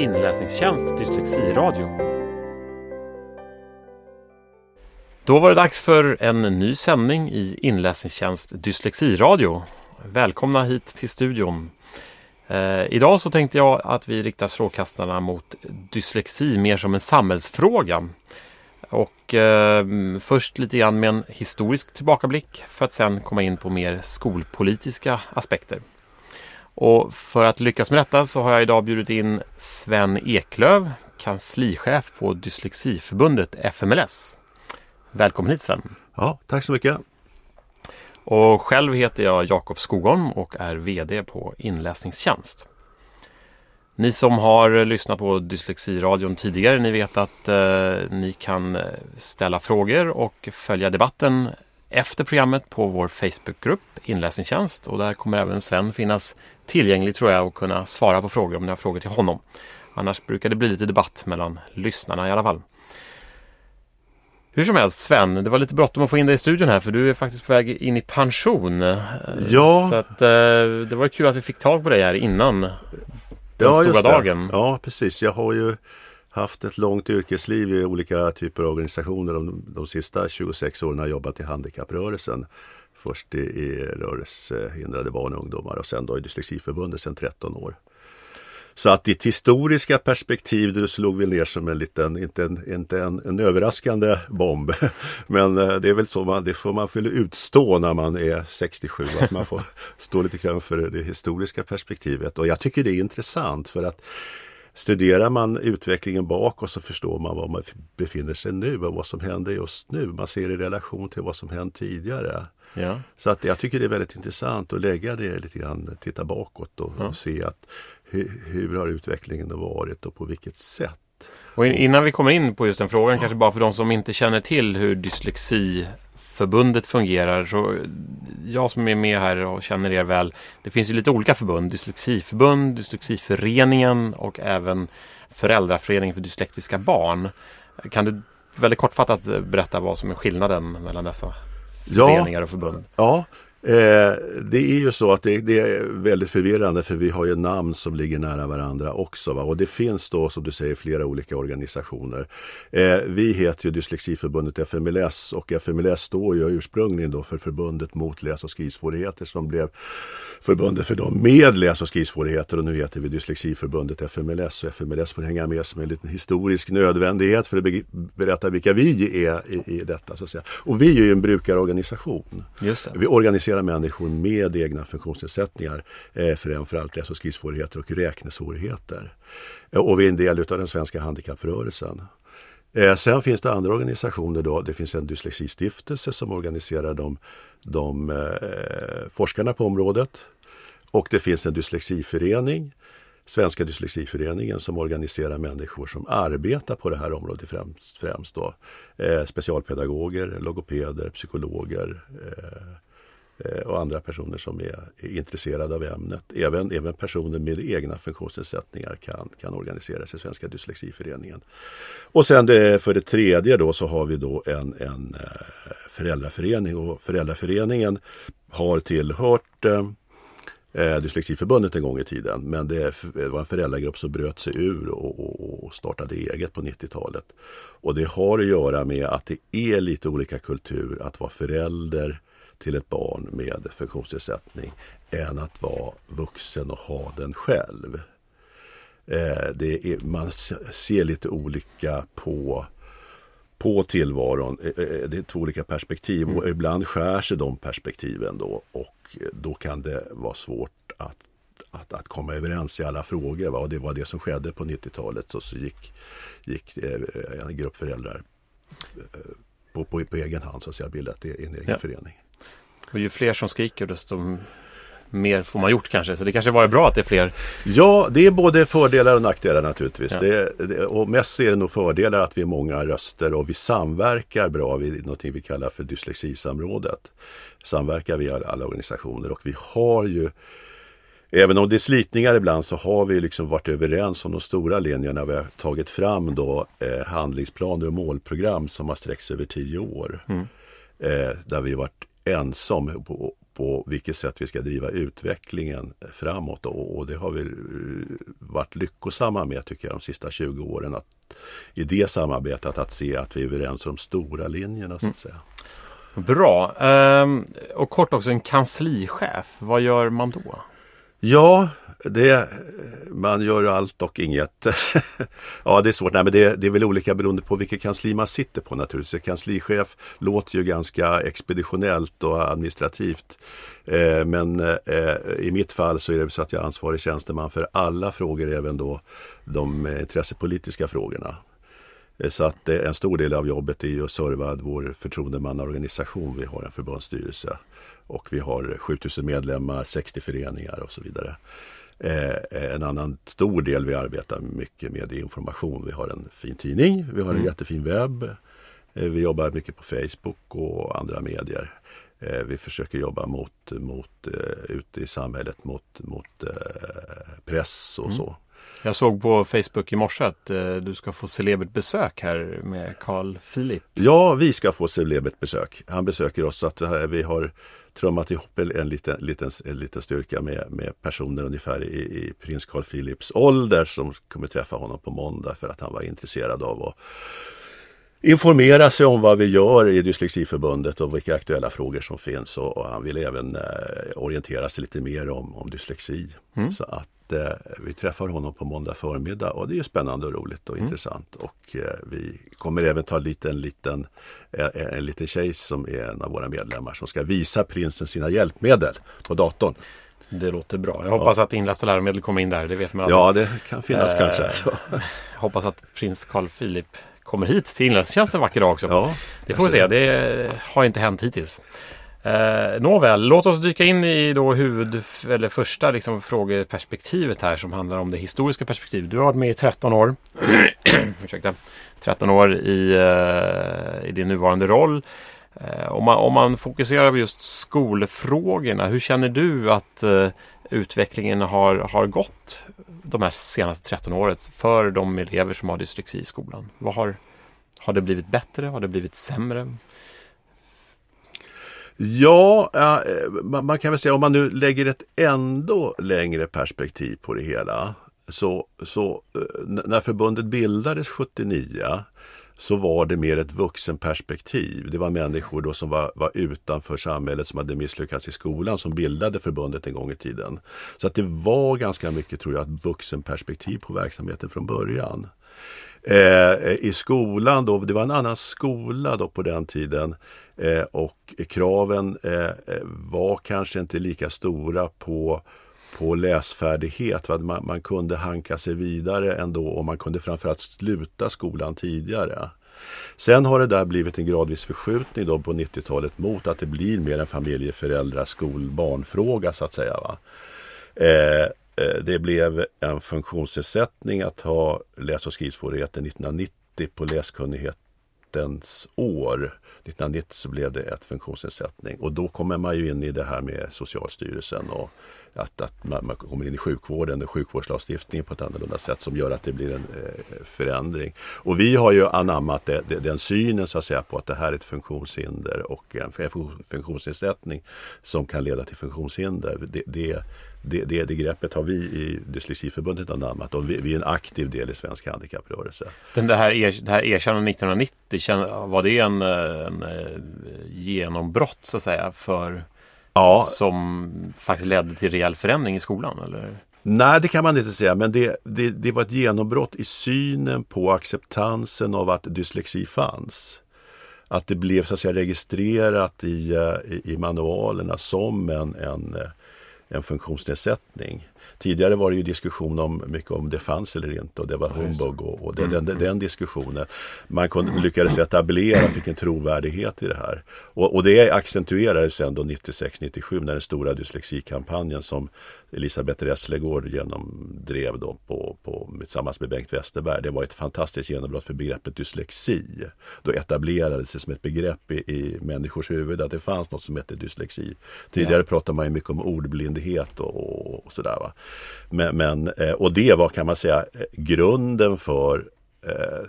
inläsningstjänst Dyslexiradio. Då var det dags för en ny sändning i inläsningstjänst Dyslexiradio. Välkomna hit till studion. Eh, idag så tänkte jag att vi riktar strålkastarna mot dyslexi mer som en samhällsfråga. Och eh, först lite grann med en historisk tillbakablick för att sen komma in på mer skolpolitiska aspekter. Och för att lyckas med detta så har jag idag bjudit in Sven Eklöv, kanslichef på Dyslexiförbundet FMLS. Välkommen hit Sven! Ja, tack så mycket! Och själv heter jag Jakob Skogholm och är VD på Inläsningstjänst. Ni som har lyssnat på Dyslexiradion tidigare, ni vet att eh, ni kan eh, ställa frågor och följa debatten efter programmet på vår Facebookgrupp Inläsningstjänst och där kommer även Sven finnas tillgänglig tror jag och kunna svara på frågor om ni har frågor till honom. Annars brukar det bli lite debatt mellan lyssnarna i alla fall. Hur som helst Sven, det var lite bråttom att få in dig i studion här för du är faktiskt på väg in i pension. Ja. Så att, eh, det var kul att vi fick tag på dig här innan den ja, stora dagen. Ja, precis. Jag har ju haft ett långt yrkesliv i olika typer av organisationer. De, de sista 26 åren har jag jobbat i handikapprörelsen. Först i, i rörelsehindrade barn och ungdomar och sen då i Dyslexiförbundet sedan 13 år. Så att ditt historiska perspektiv, du slog väl ner som en liten, inte en, inte en, en överraskande bomb. Men eh, det är väl så man, det får man väl utstå när man är 67, att man får stå lite grann för det historiska perspektivet. Och jag tycker det är intressant för att Studerar man utvecklingen bakåt så förstår man var man befinner sig nu och vad som händer just nu. Man ser i relation till vad som hänt tidigare. Ja. Så att jag tycker det är väldigt intressant att lägga det lite grann, titta bakåt och, ja. och se att hur, hur har utvecklingen varit och på vilket sätt. Och innan vi kommer in på just den frågan, ja. kanske bara för de som inte känner till hur Dyslexiförbundet fungerar. Så jag som är med här och känner er väl. Det finns ju lite olika förbund. Dyslexiförbund, Dyslexiföreningen och även Föräldraföreningen för dyslektiska barn. Kan du väldigt kortfattat berätta vad som är skillnaden mellan dessa föreningar och förbund? Ja, Eh, det är ju så att det, det, är väldigt förvirrande för vi har ju namn som ligger nära varandra också. Va? Och det finns då som du säger flera olika organisationer. Eh, vi heter ju Dyslexiförbundet FMLS och FMLS står ju ursprungligen då för Förbundet mot läs och skrivsvårigheter som blev förbundet för dem med läs och skrivsvårigheter och nu heter vi Dyslexiförbundet FMLS och FMLS får hänga med som en liten historisk nödvändighet för att berätta vilka vi är i, i detta. Så att säga. Och vi är ju en brukarorganisation. Just det. Vi organiserar människor med egna funktionsnedsättningar, eh, framförallt läs och skrivsvårigheter och räknesvårigheter. Eh, och vi är en del av den svenska handikapprörelsen. Eh, sen finns det andra organisationer. Då. Det finns en dyslexistiftelse som organiserar de, de eh, forskarna på området. Och det finns en dyslexiförening, Svenska dyslexiföreningen som organiserar människor som arbetar på det här området främst. främst då. Eh, specialpedagoger, logopeder, psykologer, Eh, Eh, och andra personer som är, är intresserade av ämnet. Även, även personer med egna funktionsnedsättningar kan, kan organisera sig i Svenska dyslexiföreningen. Och sen det, för det tredje då så har vi då en, en eh, föräldraförening och föräldraföreningen har tillhört eh, eh, Dyslexiförbundet en gång i tiden. Men det, var en föräldragrupp som bröt sig ur och, och startade eget på 90-talet. Och det har att göra med att det är lite olika kultur att vara förälder till ett barn med funktionsnedsättning än att vara vuxen och ha den själv. Eh, är, man ser lite olika på, på tillvaron. Eh, eh, det är två olika perspektiv och mm. ibland skär sig de perspektiven då och då kan det vara svårt att, att, att komma överens i alla frågor. Va? Och det var det som skedde på 90-talet. Och så gick, gick en grupp föräldrar på, på, på egen hand så att säga bildat en egen ja. förening. Och ju fler som skriker desto mer får man gjort kanske. Så det kanske var bra att det är fler. Ja, det är både fördelar och nackdelar naturligtvis. Ja. Det, det, och mest är det nog fördelar att vi är många röster och vi samverkar bra vid något vi kallar för dyslexisamrådet. Samverkar vi alla organisationer och vi har ju Även om det är slitningar ibland så har vi liksom varit överens om de stora linjerna. Vi har tagit fram då eh, handlingsplaner och målprogram som har sträckts över tio år. Mm. Eh, där vi varit ense om på, på vilket sätt vi ska driva utvecklingen framåt och, och det har vi varit lyckosamma med tycker jag de sista 20 åren. Att, I det samarbetet att se att vi är överens om de stora linjerna så att säga. Bra. Ehm, och kort också en kanslichef. Vad gör man då? Ja, det, man gör allt och inget. ja, det är svårt. Nej, men det, det, är väl olika beroende på vilket kansli man sitter på naturligtvis. Kanslichef låter ju ganska expeditionellt och administrativt. Eh, men eh, i mitt fall så är det så att jag är ansvarig tjänsteman för alla frågor, även då de intressepolitiska frågorna. Eh, så att eh, en stor del av jobbet är ju att serva vår förtroendemannaorganisation. Vi har en förbundsstyrelse och vi har 7000 medlemmar, 60 föreningar och så vidare. Eh, en annan stor del vi arbetar mycket med är information. Vi har en fin tidning, vi har en mm. jättefin webb. Eh, vi jobbar mycket på Facebook och andra medier. Eh, vi försöker jobba mot, mot eh, ute i samhället mot, mot eh, press och mm. så. Jag såg på Facebook i morse att eh, du ska få celebert besök här med Carl Philip. Ja, vi ska få celebert besök. Han besöker oss. så att vi har trummat ihop en liten, liten, en liten styrka med, med personer ungefär i, i prins Carl Philips ålder som kommer träffa honom på måndag för att han var intresserad av att informera sig om vad vi gör i Dyslexiförbundet och vilka aktuella frågor som finns och, och han vill även eh, orientera sig lite mer om, om dyslexi. Mm. Så att eh, vi träffar honom på måndag förmiddag och det är spännande och roligt och mm. intressant. Och eh, vi kommer även ta dit en liten, en, eh, en liten tjej som är en av våra medlemmar som ska visa prinsen sina hjälpmedel på datorn. Det låter bra. Jag hoppas ja. att inlästa läromedel kommer in där. Det vet man aldrig. Ja, det kan finnas eh, kanske. hoppas att prins Carl Philip kommer hit till inlandstjänsten en vacker dag också. Ja, det får vi se. Det har inte hänt hittills. Eh, nåväl, låt oss dyka in i då huvud, eller första liksom, frågeperspektivet här som handlar om det historiska perspektivet. Du har varit med i 13 år. Ursäkta. 13 år i, eh, i din nuvarande roll. Eh, om, man, om man fokuserar på just skolfrågorna, hur känner du att eh, utvecklingen har, har gått de här senaste 13 åren för de elever som har dyslexi i skolan? Vad har, har det blivit bättre? Har det blivit sämre? Ja, eh, man kan väl säga om man nu lägger ett ändå längre perspektiv på det hela. Så, så eh, när förbundet bildades 79 så var det mer ett vuxenperspektiv. Det var människor då som var, var utanför samhället som hade misslyckats i skolan som bildade förbundet en gång i tiden. Så att det var ganska mycket, tror jag, ett vuxenperspektiv på verksamheten från början. Eh, I skolan då, det var en annan skola då på den tiden eh, och kraven eh, eh var kanske inte lika stora på på läsfärdighet. Man, man kunde hanka sig vidare ändå och man kunde framförallt sluta skolan tidigare. Sen har det där blivit en gradvis förskjutning då på 90-talet mot att det blir mer en familjeföräldrar skolbarnfråga så att säga. Va? Eh Eh, det blev en funktionsnedsättning att ha läs och skrivsvårigheter 1990 på läskunnighetens år. 1990 så blev det ett funktionsnedsättning och då kommer man ju in i det här med Socialstyrelsen och att, att man, man, kommer in i sjukvården och sjukvårdslagstiftningen på ett annorlunda sätt som gör att det blir en eh, förändring. Och vi har ju anammat det, det, den synen så att säga på att det här är ett funktionshinder och en funktionsnedsättning som kan leda till funktionshinder. Det, det, det, det, det greppet har vi i Dyslexiförbundet anammat och vi, vi, är en aktiv del i svensk handikapprörelse. Den det, här, er, det här erkännandet 1990, var det en, en eh, genombrott så att säga för ja. som faktiskt ledde till rejäl förändring i skolan? Eller? Nej, det kan man inte säga, men det, det, det var ett genombrott i synen på acceptansen av att dyslexi fanns. Att det blev så att säga, registrerat i, eh, i, i manualerna som en, en, eh, en funktionsnedsättning. Tidigare var det ju diskussion om mycket om det fanns eller inte och det var humbug och, och det, mm. den, den, diskussionen. Man kunde, lyckades etablera, fick en trovärdighet i det här. Och, och det accentuerades sen då 96-97 när den stora dyslexikampanjen som Elisabeth Resslegård genomdrev då på, på, tillsammans med Bengt Westerberg. Det var ett fantastiskt genombrott för begreppet dyslexi. Då etablerades det som ett begrepp i, i människors huvud att det fanns något som hette dyslexi. Tidigare ja. pratade man ju mycket om ordblindhet och, och sådär. Va? Men, men, eh, och det var kan man säga grunden för eh,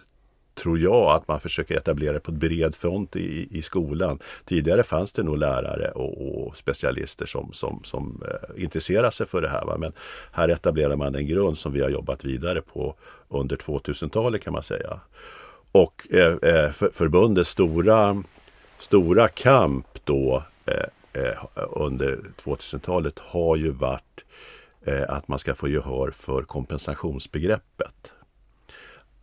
tror jag att man försöker etablera det på ett bred front i, i skolan. Tidigare fanns det nog lärare och, och specialister som, som, som eh, intresserade sig för det här. Va? Men här etablerar man en grund som vi har jobbat vidare på under 2000-talet kan man säga. Och eh, eh, för, förbundets stora, stora kamp då eh, eh under 2000-talet har ju varit eh, Eh, att man ska få gehör för kompensationsbegreppet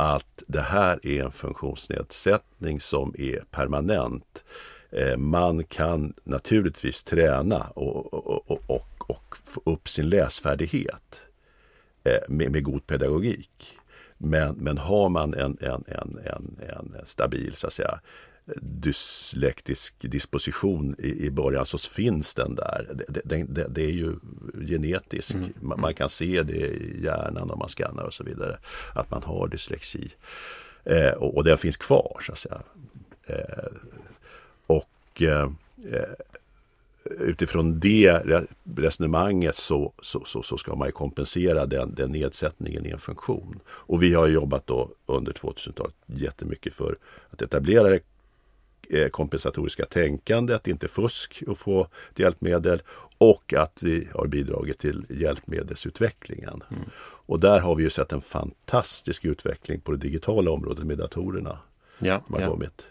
att det här är en funktionsnedsättning som är permanent. Eh, man kan naturligtvis träna och, och, och, och få upp sin läsfärdighet eh, med, med god pedagogik. Men, men har man en, en, en, en, en stabil så att säga, dyslektisk disposition i, i början så finns den där. Det, det, det, är ju genetiskt. Mm. Man, man, kan se det i hjärnan om man skannar och så vidare. Att man har dyslexi. Eh, och, och den finns kvar så att säga. Eh, och eh, utifrån det resonemanget så, så, så, så, ska man kompensera den, den nedsättningen i en funktion. Och vi har jobbat då under 2000-talet jättemycket för att etablera kompensatoriska tänkandet, inte fusk att få hjälpmedel och att vi har bidragit till hjälpmedelsutvecklingen. Mm. Och där har vi ju sett en fantastisk utveckling på det digitala området med datorerna. Ja, har ja. kommit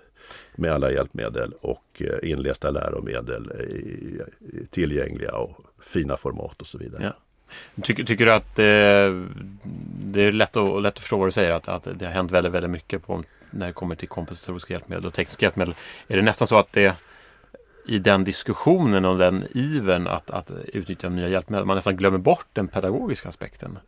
med alla hjälpmedel och eh, inlästa läromedel tillgängliga och fina format och så vidare. Ja. Tycker, tycker du att det, det är lätt att, lätt att förstå vad du säger, att, att det har hänt väldigt, väldigt mycket på när det kommer till kompensatoriska hjälpmedel och tekniska hjälpmedel. Är det nästan så att det i den diskussionen och den ivern att, att utnyttja nya hjälpmedel, man nästan glömmer bort den pedagogiska aspekten.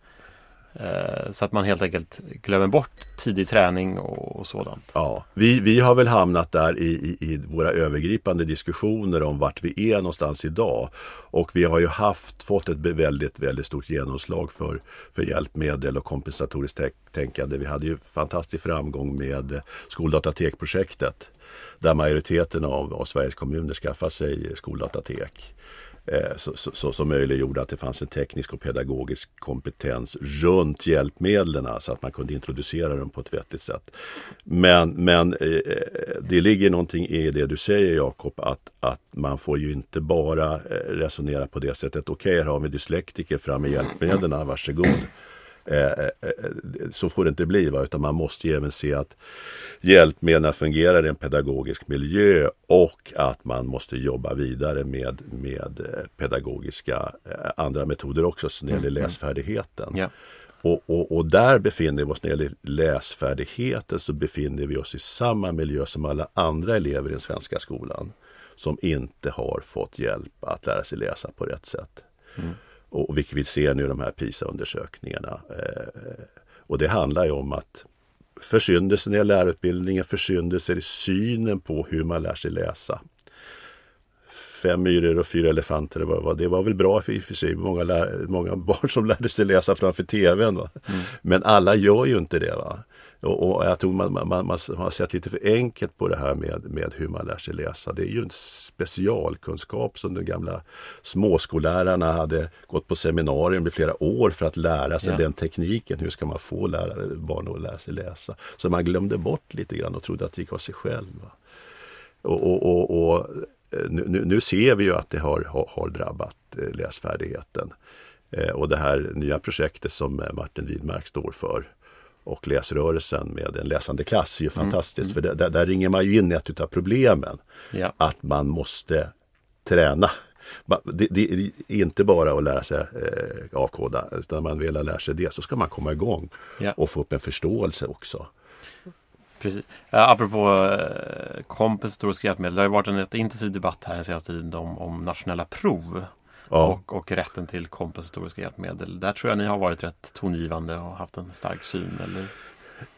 Eh, så att man helt enkelt glömmer bort tidig träning och, och sådant. Ja, vi, vi har väl hamnat där i, i, i, våra övergripande diskussioner om vart vi är någonstans idag. Och vi har ju haft, fått ett väldigt, väldigt stort genomslag för, för hjälpmedel och kompensatoriskt tänkande. Vi hade ju fantastisk framgång med eh, skoldatatekprojektet där majoriteten av, av Sveriges kommuner skaffar sig skoldatatek. Eh, så, så, så, som möjliggjorde att det fanns en teknisk och pedagogisk kompetens runt hjälpmedlen så att man kunde introducera dem på ett vettigt sätt. Men, men eh, det ligger någonting i det du säger Jakob att, att man får ju inte bara eh, resonera på det sättet. Okej, okay, här har vi dyslektiker fram med hjälpmedlen, varsågod. Eh, eh, så får det inte bli, va? utan man måste ju även se att hjälpmedlen fungerar i en pedagogisk miljö och att man måste jobba vidare med, med eh, pedagogiska andra metoder också så när det gäller mm, mm. läsfärdigheten. Ja. Och, och, och, där befinner vi oss, när det gäller läsfärdigheten, så befinner vi oss i samma miljö som alla andra elever i den svenska skolan som inte har fått hjälp att lära sig läsa på rätt sätt. Mm. Och, vilket vi ser nu i de här PISA-undersökningarna. Eh, och det handlar ju om att försyndelsen i lärarutbildningen, försyndelser i synen på hur man lär sig läsa. Fem myror och fyra elefanter, det var, det var väl bra för, för sig. Många, lär, många barn som lärde sig läsa framför tvn. Va? Mm. Men alla gör ju inte det. Va? Och, och jag tror man, man, man, man, har sett lite för enkelt på det här med, med hur man lär sig läsa. Det är ju en specialkunskap som de gamla småskollärarna hade gått på seminarium i flera år för att lära sig ja. den tekniken. Hur ska man få lära, barn att lära sig läsa? Så man glömde bort lite grann och trodde att det gick av sig själv. Och, och, och, och nu, nu, ser vi ju att det har, har, har drabbat eh, läsfärdigheten. Eh, och det här nya projektet som Martin Widmark står för och läsrörelsen med en läsande klass är ju mm. fantastiskt. Mm. För där, där, ringer man ju in ett av problemen. Ja. Att man måste träna. Det, det, är inte bara att lära sig eh, avkoda utan man väl lär sig det så ska man komma igång ja. och få upp en förståelse också. Precis. apropå eh, kompensatoriska hjälpmedel. Det har ju varit en intensiv debatt här den senaste tiden om, om nationella prov. Ja. Och, och, rätten till kompensatoriska hjälpmedel. Där tror jag ni har varit rätt tongivande och haft en stark syn. Eller?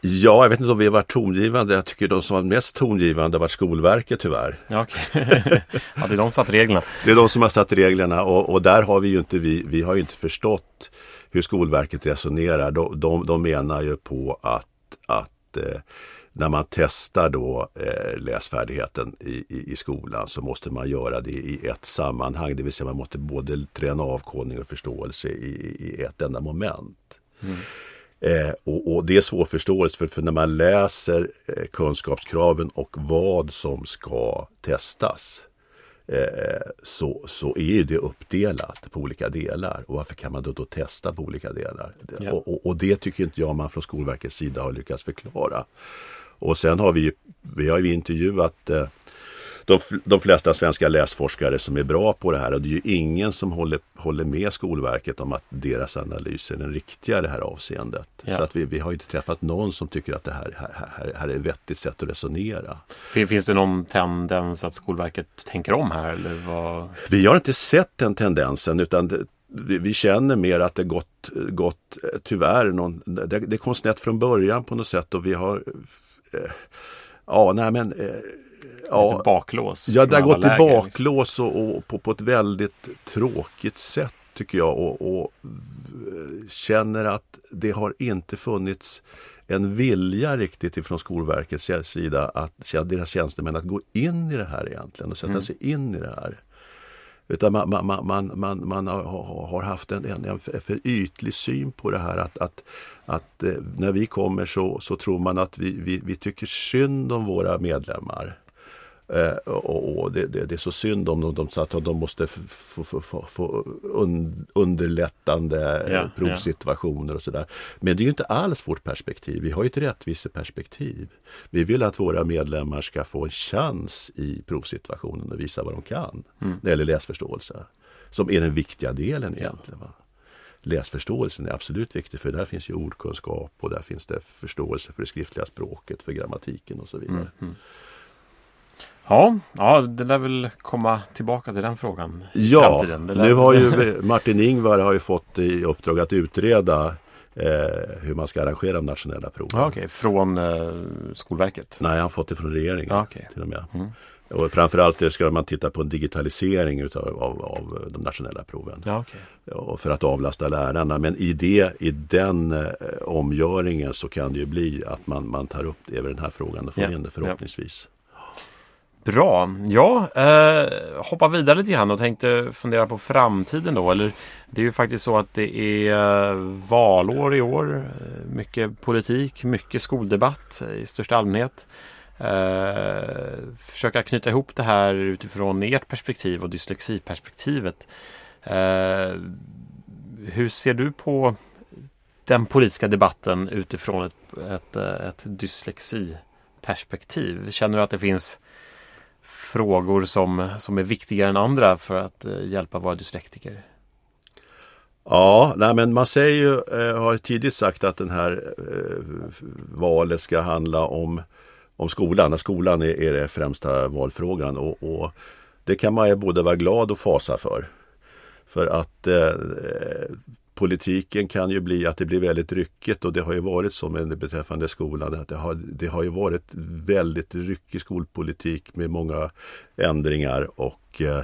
Ja, jag vet inte om vi har varit tongivande. Jag tycker de som var mest tongivande har varit Skolverket tyvärr. Ja, okay. ja, det är de som satt reglerna. Det är de som har satt reglerna och, och, där har vi ju inte, vi, vi har ju inte förstått hur Skolverket resonerar. De, de, de menar ju på att, att eh, när man testar då eh, läsfärdigheten i, i, i, skolan så måste man göra det i ett sammanhang. Det vill säga man måste både träna avkodning och förståelse i, i ett enda moment. Mm. Eh, och, och, det är svårförståeligt för, för när man läser eh, kunskapskraven och vad som ska testas eh, så, så är det uppdelat på olika delar. Och varför kan man då, då testa på olika delar? Ja. Och, och, och, det tycker inte jag man från Skolverkets sida har lyckats förklara. Och sen har vi, vi har ju intervjuat eh, de, de flesta svenska läsforskare som är bra på det här och det är ju ingen som håller, håller med Skolverket om att deras analys är den riktiga i det här avseendet. Ja. Så att vi, vi har inte träffat någon som tycker att det här, här, här, här är ett vettigt sätt att resonera. Finns det någon tendens att Skolverket tänker om här? Eller vad? Vi har inte sett den tendensen utan det, vi, känner mer att det gått, gått tyvärr, någon, det, det kom snett från början på något sätt och vi har eh, Ja, nej men eh, ja, baklås. Ja, det har gått i liksom. baklås och, och på, på, ett väldigt tråkigt sätt tycker jag och, och, känner att det har inte funnits en vilja riktigt ifrån Skolverkets sida att deras tjänstemän att gå in i det här egentligen och sätta mm. sig in i det här. Utan man, man, man, man, man har haft en, en, en för ytlig syn på det här att, att, att eh, när vi kommer så, så tror man att vi, vi, vi tycker synd om våra medlemmar. Eh, och, det, det, det, är så synd om dem, de, att de måste få un, underlättande ja, provsituationer och sådär. Men det är ju inte alls vårt perspektiv. Vi har ju ett rättviseperspektiv. Vi vill att våra medlemmar ska få en chans i provsituationen och visa vad de kan mm. när det gäller läsförståelse. Som är den viktiga delen egentligen. Va? Läsförståelsen är absolut viktig för där finns ju ordkunskap och där finns det förståelse för det skriftliga språket, för grammatiken och så vidare. Mm, mm. Ja, ja, det lär väl komma tillbaka till den frågan. Ja, nu har ju Martin Ingvar har ju fått i uppdrag att utreda eh, hur man ska arrangera de nationella proven. Ja, okay. Från eh, Skolverket? Nej, han har fått det från regeringen ja, okay. till och med. Mm. Och framförallt ska man titta på en digitalisering utav, av, av de nationella proven. Ja, okay. och för att avlasta lärarna. Men i, det, i den eh, omgöringen så kan det ju bli att man, man tar upp även den här frågan och får ja. in det förhoppningsvis. Ja. Bra, ja, eh, hoppa vidare lite grann och tänkte fundera på framtiden då. Eller, det är ju faktiskt så att det är eh, valår i år. Eh, mycket politik, mycket skoldebatt eh, i största allmänhet. Eh, försöka knyta ihop det här utifrån ert perspektiv och dyslexiperspektivet. Eh, hur ser du på den politiska debatten utifrån ett, ett, ett dyslexiperspektiv? Känner du att det finns frågor som, som är viktigare än andra för att eh, hjälpa våra dyslektiker? Ja, nej men man säger ju, eh, har tidigt sagt att den här eh, valet ska handla om, om skolan. Skolan är, är den främsta valfrågan och, och det kan man ju både vara glad och fasa för. För att eh, politiken kan ju bli att det blir väldigt ryckigt och det har ju varit så med beträffande skolan. det, har, det har ju varit väldigt ryckig skolpolitik med många ändringar och eh,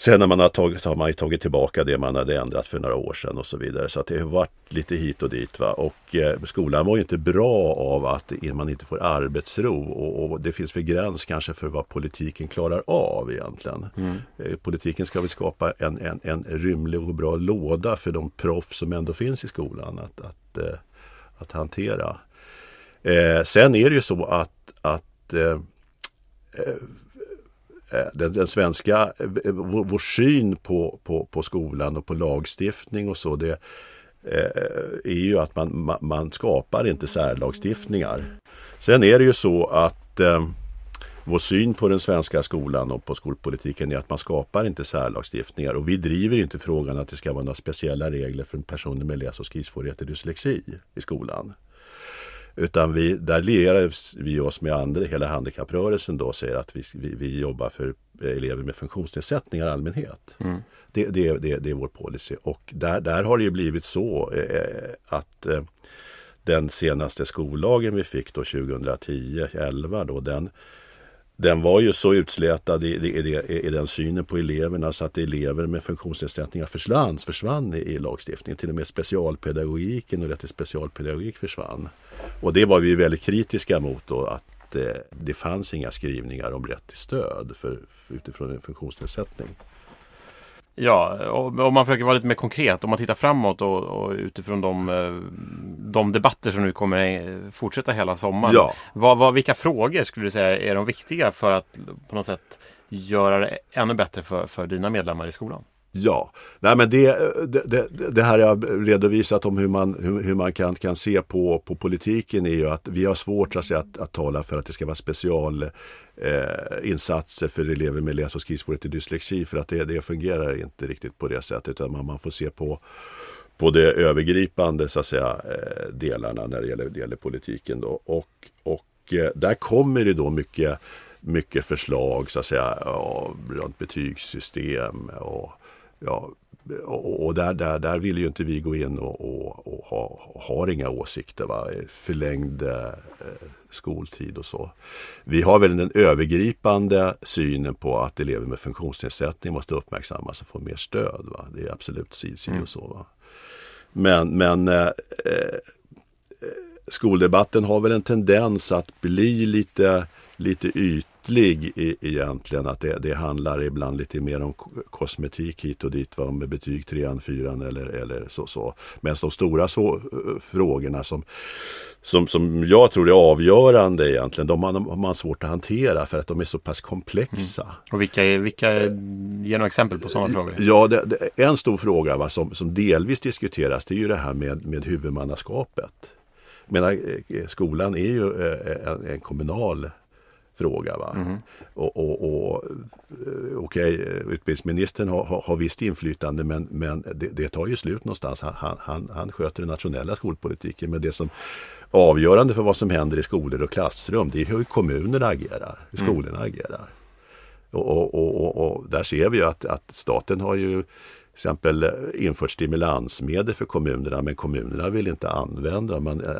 Sen när man har tagit, har man tagit tillbaka det man hade ändrat för några år sedan och så vidare. Så det har varit lite hit och dit. Va? Och eh, skolan var ju inte bra av att man inte får arbetsro. Och, och, det finns för gräns kanske för vad politiken klarar av egentligen. Mm. Eh, politiken ska väl skapa en, en, en rymlig och bra låda för de proffs som ändå finns i skolan att, att, eh, att hantera. Eh, sen är det ju så att, att eh, Eh, Eh, den, den, svenska, eh, vår, vår syn på, på, på, skolan och på lagstiftning och så, det eh, är ju att man, man, man, skapar inte särlagstiftningar. Sen är det ju så att eh, vår syn på den svenska skolan och på skolpolitiken är att man skapar inte särlagstiftningar och vi driver inte frågan att det ska vara några speciella regler för personer med läs och skrivsvårigheter, dyslexi i skolan. Utan vi, där lierar vi oss med andra, hela handikapprörelsen då säger att vi, vi, vi jobbar för elever med funktionsnedsättningar i allmänhet. Mm. Det, det, det, det, är vår policy och där, där har det ju blivit så eh, att eh, den senaste skollagen vi fick då 2010-11 då den den var ju så utslätad i, i, i, den synen på eleverna så att elever med funktionsnedsättningar försvann, försvann i, i lagstiftningen. Till och med specialpedagogiken och rätt till specialpedagogik försvann. Och det var vi väldigt kritiska mot då att eh, det fanns inga skrivningar om rätt till stöd för, för, utifrån en funktionsnedsättning. Ja, om man försöker vara lite mer konkret, om man tittar framåt och, och utifrån de, eh, de debatter som nu kommer fortsätta hela sommaren. Ja. Vad, vad, vilka frågor skulle du säga är de viktiga för att på något sätt göra det ännu bättre för, för dina medlemmar i skolan? Ja, Nej, men det, det, det, det här jag redovisat om hur man, hur, hur, man kan, kan se på, på politiken är ju att vi har svårt att, att, att tala för att det ska vara specialinsatser eh, för elever med läs och skrivsvårigheter och dyslexi för att det, det fungerar inte riktigt på det sättet utan man, man får se på på de övergripande så att säga, eh, delarna när det gäller, det gäller politiken. Då. Och, och eh, där kommer det då mycket, mycket förslag så att säga, runt betygssystem och ja, och, och där, där, där vill ju inte vi gå in och, och, och ha, har inga åsikter. Va? Förlängd eh, skoltid och så. Vi har väl den övergripande synen på att elever med funktionsnedsättning måste uppmärksammas och få mer stöd. Va? Det är absolut si, si mm. och så. Va? Men, men eh, eh, skoldebatten har väl en tendens att bli lite, lite ytlig i, egentligen. Att det, det, handlar ibland lite mer om kosmetik hit och dit. Va? Med betyg 3 4 eller, eller så. så. Medan de stora så, frågorna som, som, som jag tror är avgörande egentligen. De har, de har man svårt att hantera för att de är så pass komplexa. Mm. Och vilka, vilka, ge några exempel på sådana frågor. Ja, det, det, en stor fråga va, som, som delvis diskuteras det är ju det här med, med huvudmannaskapet. menar, eh, skolan är ju eh, en, en kommunal fråga. Va? Mm. Och, och, och, eh, okay, utbildningsministern har, har, har visst inflytande men, men det, det, tar ju slut någonstans. Han, han, han sköter den nationella skolpolitiken. Men det som avgörande för vad som händer i skolor och klassrum det är hur kommunerna agerar, hur mm. skolorna mm. agerar. Och, och, och, där ser vi att, att staten har ju exempel eh, infört stimulansmedel för kommunerna men kommunerna vill inte använda. Man äh,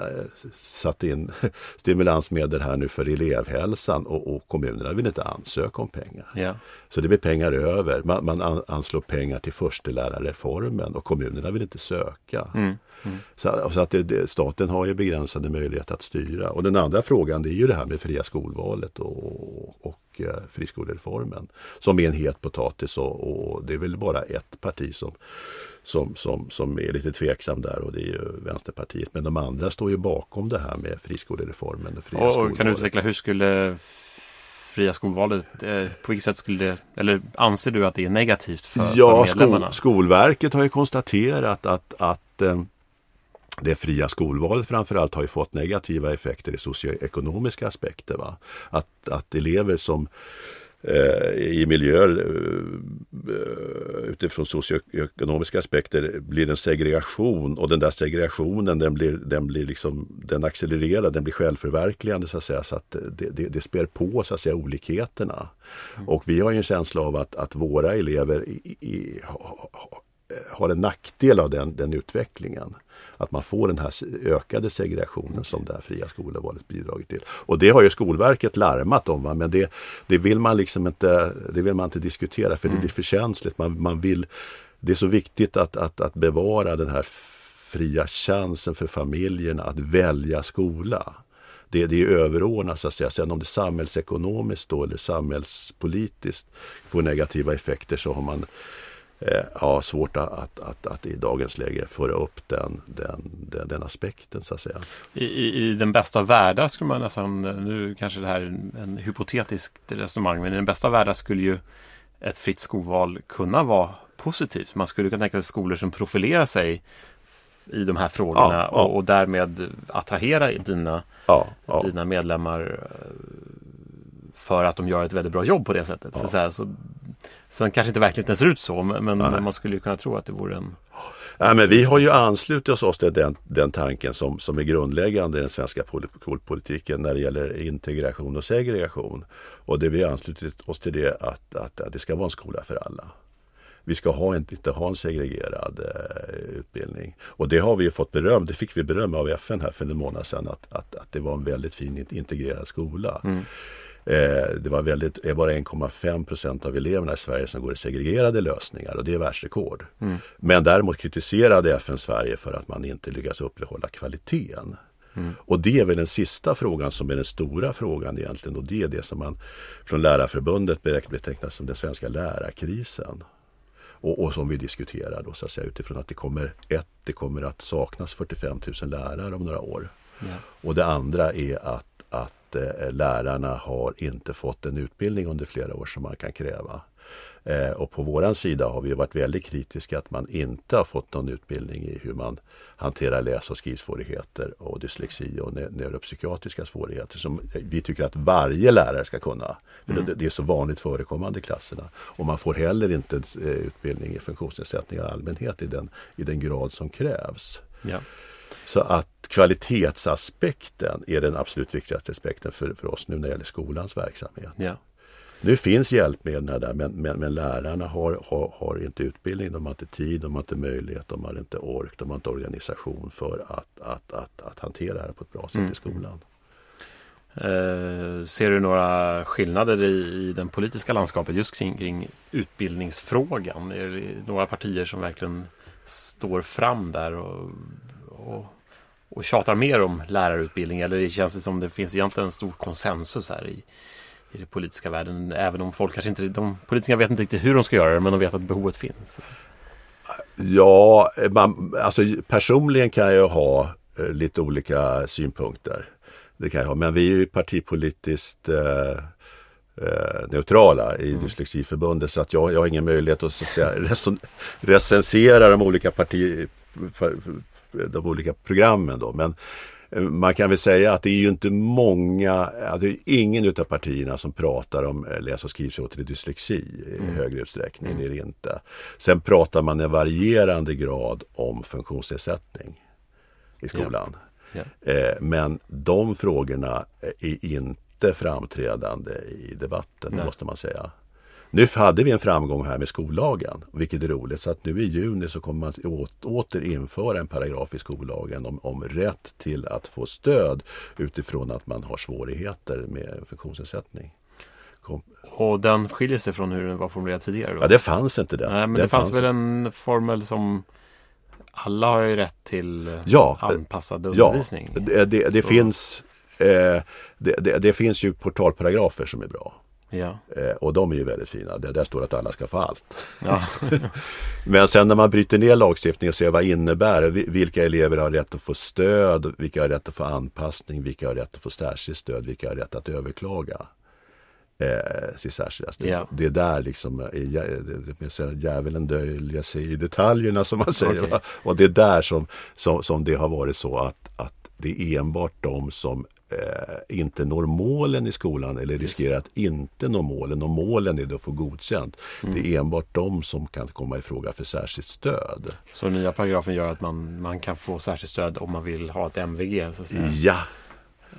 satt in stimulansmedel här nu för elevhälsan och, och kommunerna vill inte ansöka om pengar. Ja. Så det blir pengar över. Man, man anslår pengar till förstelärarreformen och kommunerna vill inte söka. Mm. Mm. Så, så, att det, det, staten har ju begränsade möjligheter att styra. Och den andra frågan det är ju det här med fria skolvalet och, och eh, friskolereformen. Som är en het potatis och, och, det är väl bara ett parti som, som, som, som är lite tveksam där och det är ju Vänsterpartiet. Men de andra står ju bakom det här med friskolereformen. Och, fria och, och kan du utveckla hur skulle fria skolvalet, eh, på vilket sätt skulle det, eller anser du att det är negativt för, ja, för medlemmarna? Skol, Skolverket har ju konstaterat att, att eh, det fria skolvalet framförallt har ju fått negativa effekter i socioekonomiska aspekter. Va? Att, att elever som eh, i miljöer eh, utifrån socioekonomiska aspekter blir en segregation och den där segregationen den blir, den blir liksom, den accelererar, den blir självförverkligande så att säga. Så att det, det, det spär på så att säga olikheterna. Mm. Och vi har ju en känsla av att, att våra elever i, i, har en nackdel av den, den utvecklingen att man får den här ökade segregationen som det här fria skolvalet bidragit till. Och det har ju Skolverket larmat om, va? men det, det, vill man liksom inte, det vill man inte diskutera för det mm. blir för känsligt. Man, man vill, det är så viktigt att, att, att bevara den här fria chansen för familjerna att välja skola. Det, det är överordnat så att säga. Sen om det samhällsekonomiskt då, eller samhällspolitiskt får negativa effekter så har man eh, ja, svårt att, att, att, i dagens läge föra upp den, den, den, den aspekten så att säga. I, i, I, den bästa av världar skulle man nästan, nu kanske det här är en, en hypotetiskt resonemang, men i den bästa av världar skulle ju ett fritt skolval kunna vara positivt. Man skulle kunna tänka sig skolor som profilerar sig i de här frågorna ja, ja. Och, och, därmed attrahera dina, ja, dina medlemmar eh, för att de gör ett väldigt bra jobb på det sättet. Så, så, här, så Sen kanske inte verkligheten ser ut så, men, men man skulle ju kunna tro att det vore en... Ja, men vi har ju anslutit oss till den, den tanken som, som är grundläggande i den svenska politiken när det gäller integration och segregation. Och det vi har anslutit oss till det att, att, att det ska vara en skola för alla. Vi ska ha en, inte ha en segregerad eh, utbildning. Och det har vi fått beröm, det fick vi beröm av FN här för en månad sedan att, att, att det var en väldigt fin integrerad skola. Mm. Eh, det var väldigt, är bara 1,5 procent av eleverna i Sverige som går i segregerade lösningar och det är världsrekord. Mm. Men däremot kritiserade FN Sverige för att man inte lyckas upprätthålla kvaliteten. Mm. Och det är väl den sista frågan som är den stora frågan egentligen och det är det som man från Lärarförbundet betecknar som den svenska lärarkrisen. Och, och, som vi diskuterar då så att säga utifrån att det kommer, ett, det kommer att saknas 45 000 lärare om några år. Ja. Och det andra är att, att eh, lärarna har inte fått en utbildning under flera år som man kan kräva. Eh, och på våran sida har vi varit väldigt kritiska att man inte har fått någon utbildning i hur man hanterar läs och skrivsvårigheter och dyslexi och neuropsykiatriska svårigheter som vi tycker att varje lärare ska kunna. För mm. det, är så vanligt förekommande i klasserna. Och man får heller inte eh, utbildning i funktionsnedsättningar i allmänhet i den, i den grad som krävs. Ja. Så att kvalitetsaspekten är den absolut viktigaste aspekten för, för oss nu när det gäller skolans verksamhet. Ja. Nu finns hjälpmedlen där men, men, men lärarna har, har, har, inte utbildning, de har inte tid, de har inte möjlighet, de har inte ork, de har inte organisation för att, att, att, att hantera det här på ett bra sätt mm. i skolan. Eh, ser du några skillnader i, i den politiska landskapet just kring, kring utbildningsfrågan? Är det några partier som verkligen står fram där och, och, och tjatar mer om lärarutbildning eller känns det som det finns egentligen en stor konsensus här i, i den politiska världen. Även om folk kanske inte, de politikerna vet inte riktigt hur de ska göra det men de vet att behovet finns. Ja, man, alltså personligen kan jag ha eh, lite olika synpunkter. Det kan jag ha, men vi är ju partipolitiskt eh, eh, neutrala i mm. Dyslexiförbundet så att jag, jag har ingen möjlighet att, så att säga, recensera de olika parti, de olika programmen då. Men man kan väl säga att det är ju inte många, alltså ingen utav partierna som pratar om eh, läs och skrivsvårigheter i dyslexi i mm. högre utsträckning. Mm. Det är det inte. Sen pratar man i varierande grad om funktionsnedsättning i skolan. Ja. Ja. Men de frågorna är inte framträdande i debatten, Nej. måste man säga. Nu hade vi en framgång här med skollagen, vilket är roligt. Så att nu i juni så kommer man åter införa en paragraf i skollagen om, om rätt till att få stöd utifrån att man har svårigheter med funktionsnedsättning. Kom. Och den skiljer sig från hur den var formulerad tidigare? Då? Ja, det fanns inte den. Nej, men den det fanns, väl en formel som alla har ju rätt till ja, anpassad undervisning. Ja, det, det, det finns, eh, det, det, finns ju portalparagrafer som är bra. Ja. Eh, och de är ju väldigt fina. Det där står att alla ska få allt. Ja. Men sen när man bryter ner lagstiftningen och ser vad innebär Vilka elever har rätt att få stöd? Vilka har rätt att få anpassning? Vilka har rätt att få särskilt stöd? Vilka har rätt att överklaga? Eh, sitt särskilda stöd. Ja. Det är där liksom djävulen döljer sig i detaljerna som man säger. Okay. Och det är där som, som, som det har varit så att, att det är enbart de som eh, inte når målen i skolan eller riskerar att inte nå målen. Och målen är då att få godkänt. Mm. Det är enbart de som kan komma i fråga för särskilt stöd. Så nya paragrafen gör att man, man kan få särskilt stöd om man vill ha ett MVG? Så ja,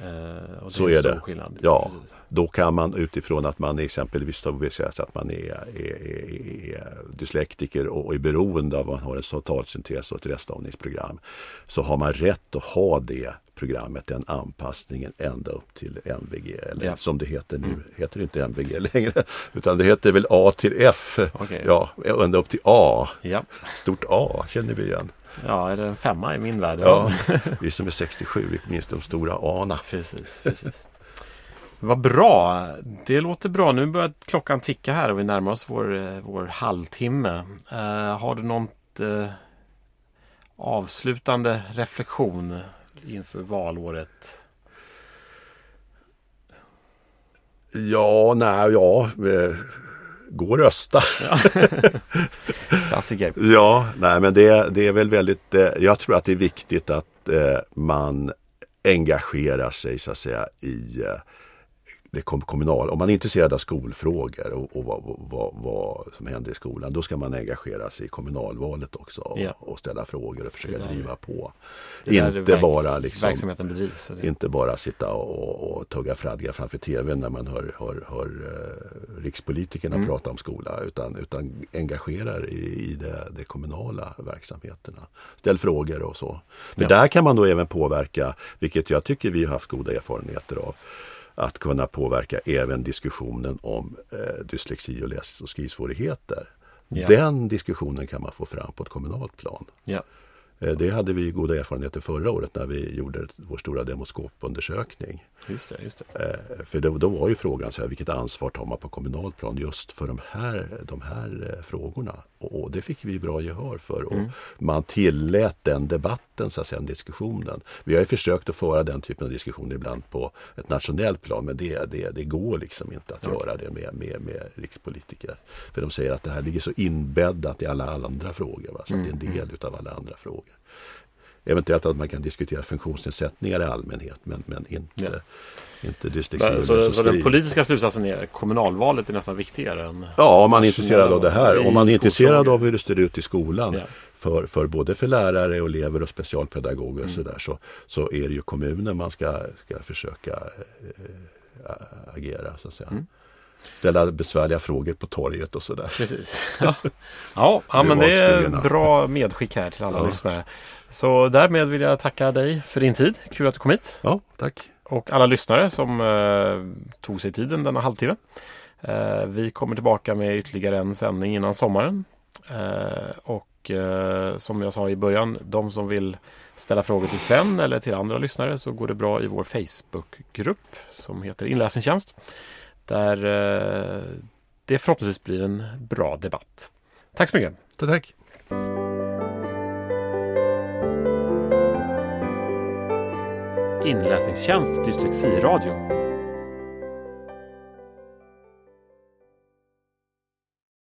Eh, så är, är det. Skillnad. Ja, Precis. då kan man utifrån att man exempelvis att man är, är, är, dyslektiker och är beroende av att man har en totalsyntes och ett restavningsprogram så har man rätt att ha det programmet, den anpassningen ända upp till MVG. Eller ja. som det heter nu, mm. heter det inte MVG längre utan det heter väl A till F. Okay. Ja, ända upp till A. Ja. Stort A känner vi igen. Ja, är det en femma i min värld? Ja, vi som är 67, vi minns de stora ana. Precis, precis. Vad bra! Det låter bra. Nu börjar klockan ticka här och vi närmar oss vår, eh, vår halvtimme. Uh, har du något uh, avslutande reflektion inför valåret? Ja, nej, ja. Gå och rösta. Ja. Klassiker. ja, nej men det, det är väl väldigt, eh, jag tror att det är viktigt att eh, man engagerar sig så att säga i eh, det kommunal, om man är intresserad av skolfrågor och, och vad, vad, vad, som händer i skolan, då ska man engagera sig i kommunalvalet också och, ja. och ställa frågor och försöka driva på. Inte bara liksom, verksamheten bedrivs. Inte bara sitta och, och tugga fradga framför tvn när man hör, hör, hör uh, rikspolitikerna mm. prata om skola, utan, utan engagerar i, i det, det kommunala verksamheterna. Ställ frågor och så. För ja. där kan man då även påverka, vilket jag tycker vi har haft goda erfarenheter av att kunna påverka även diskussionen om eh, dyslexi och läs och skrivsvårigheter. Ja. Den diskussionen kan man få fram på ett kommunalt plan. Ja. Eh, det hade vi goda erfarenheter förra året när vi gjorde vår stora demoskopundersökning. Just det, just det. Eh, för då, då var ju frågan så här, vilket ansvar tar man på kommunalt plan just för de här, de här eh, frågorna. Och det fick vi bra gehör för. Och mm. Man tillät den debatten, så att säga, diskussionen. Vi har ju försökt att föra den typen av diskussion ibland på ett nationellt plan men det, det, det går liksom inte att okay. göra det med, med, med rikspolitiker. För de säger att det här ligger så inbäddat i alla, andra frågor. Va? Så mm. det är en del utav alla andra frågor. Eventuellt att man kan diskutera funktionsnedsättningar i allmänhet men, men inte, ja. inte dyslexi. Så, så den politiska slutsatsen är att kommunalvalet är nästan viktigare? Än ja, om man är intresserad av det här. Om man är intresserad av hur det ser ut i skolan. Ja. För, för både för lärare och elever och specialpedagoger mm. så, där, så, så är det ju kommunen man ska, ska försöka äh, agera. Så att säga. Mm ställa besvärliga frågor på torget och sådär. Precis. Ja, ja, ja men det är bra medskick här till alla ja. lyssnare. Så därmed vill jag tacka dig för din tid. Kul att du kom hit. Ja, tack. Och alla lyssnare som eh, tog sig tiden denna halvtimme. Eh, vi kommer tillbaka med ytterligare en sändning innan sommaren. Eh, och eh, som jag sa i början, de som vill ställa frågor till Sven eller till andra lyssnare så går det bra i vår Facebookgrupp som heter Inläsningstjänst. Där eh, det förhoppningsvis blir en bra debatt. Tack så mycket. Tack, tack. Inläsningstjänst Dyslexiradio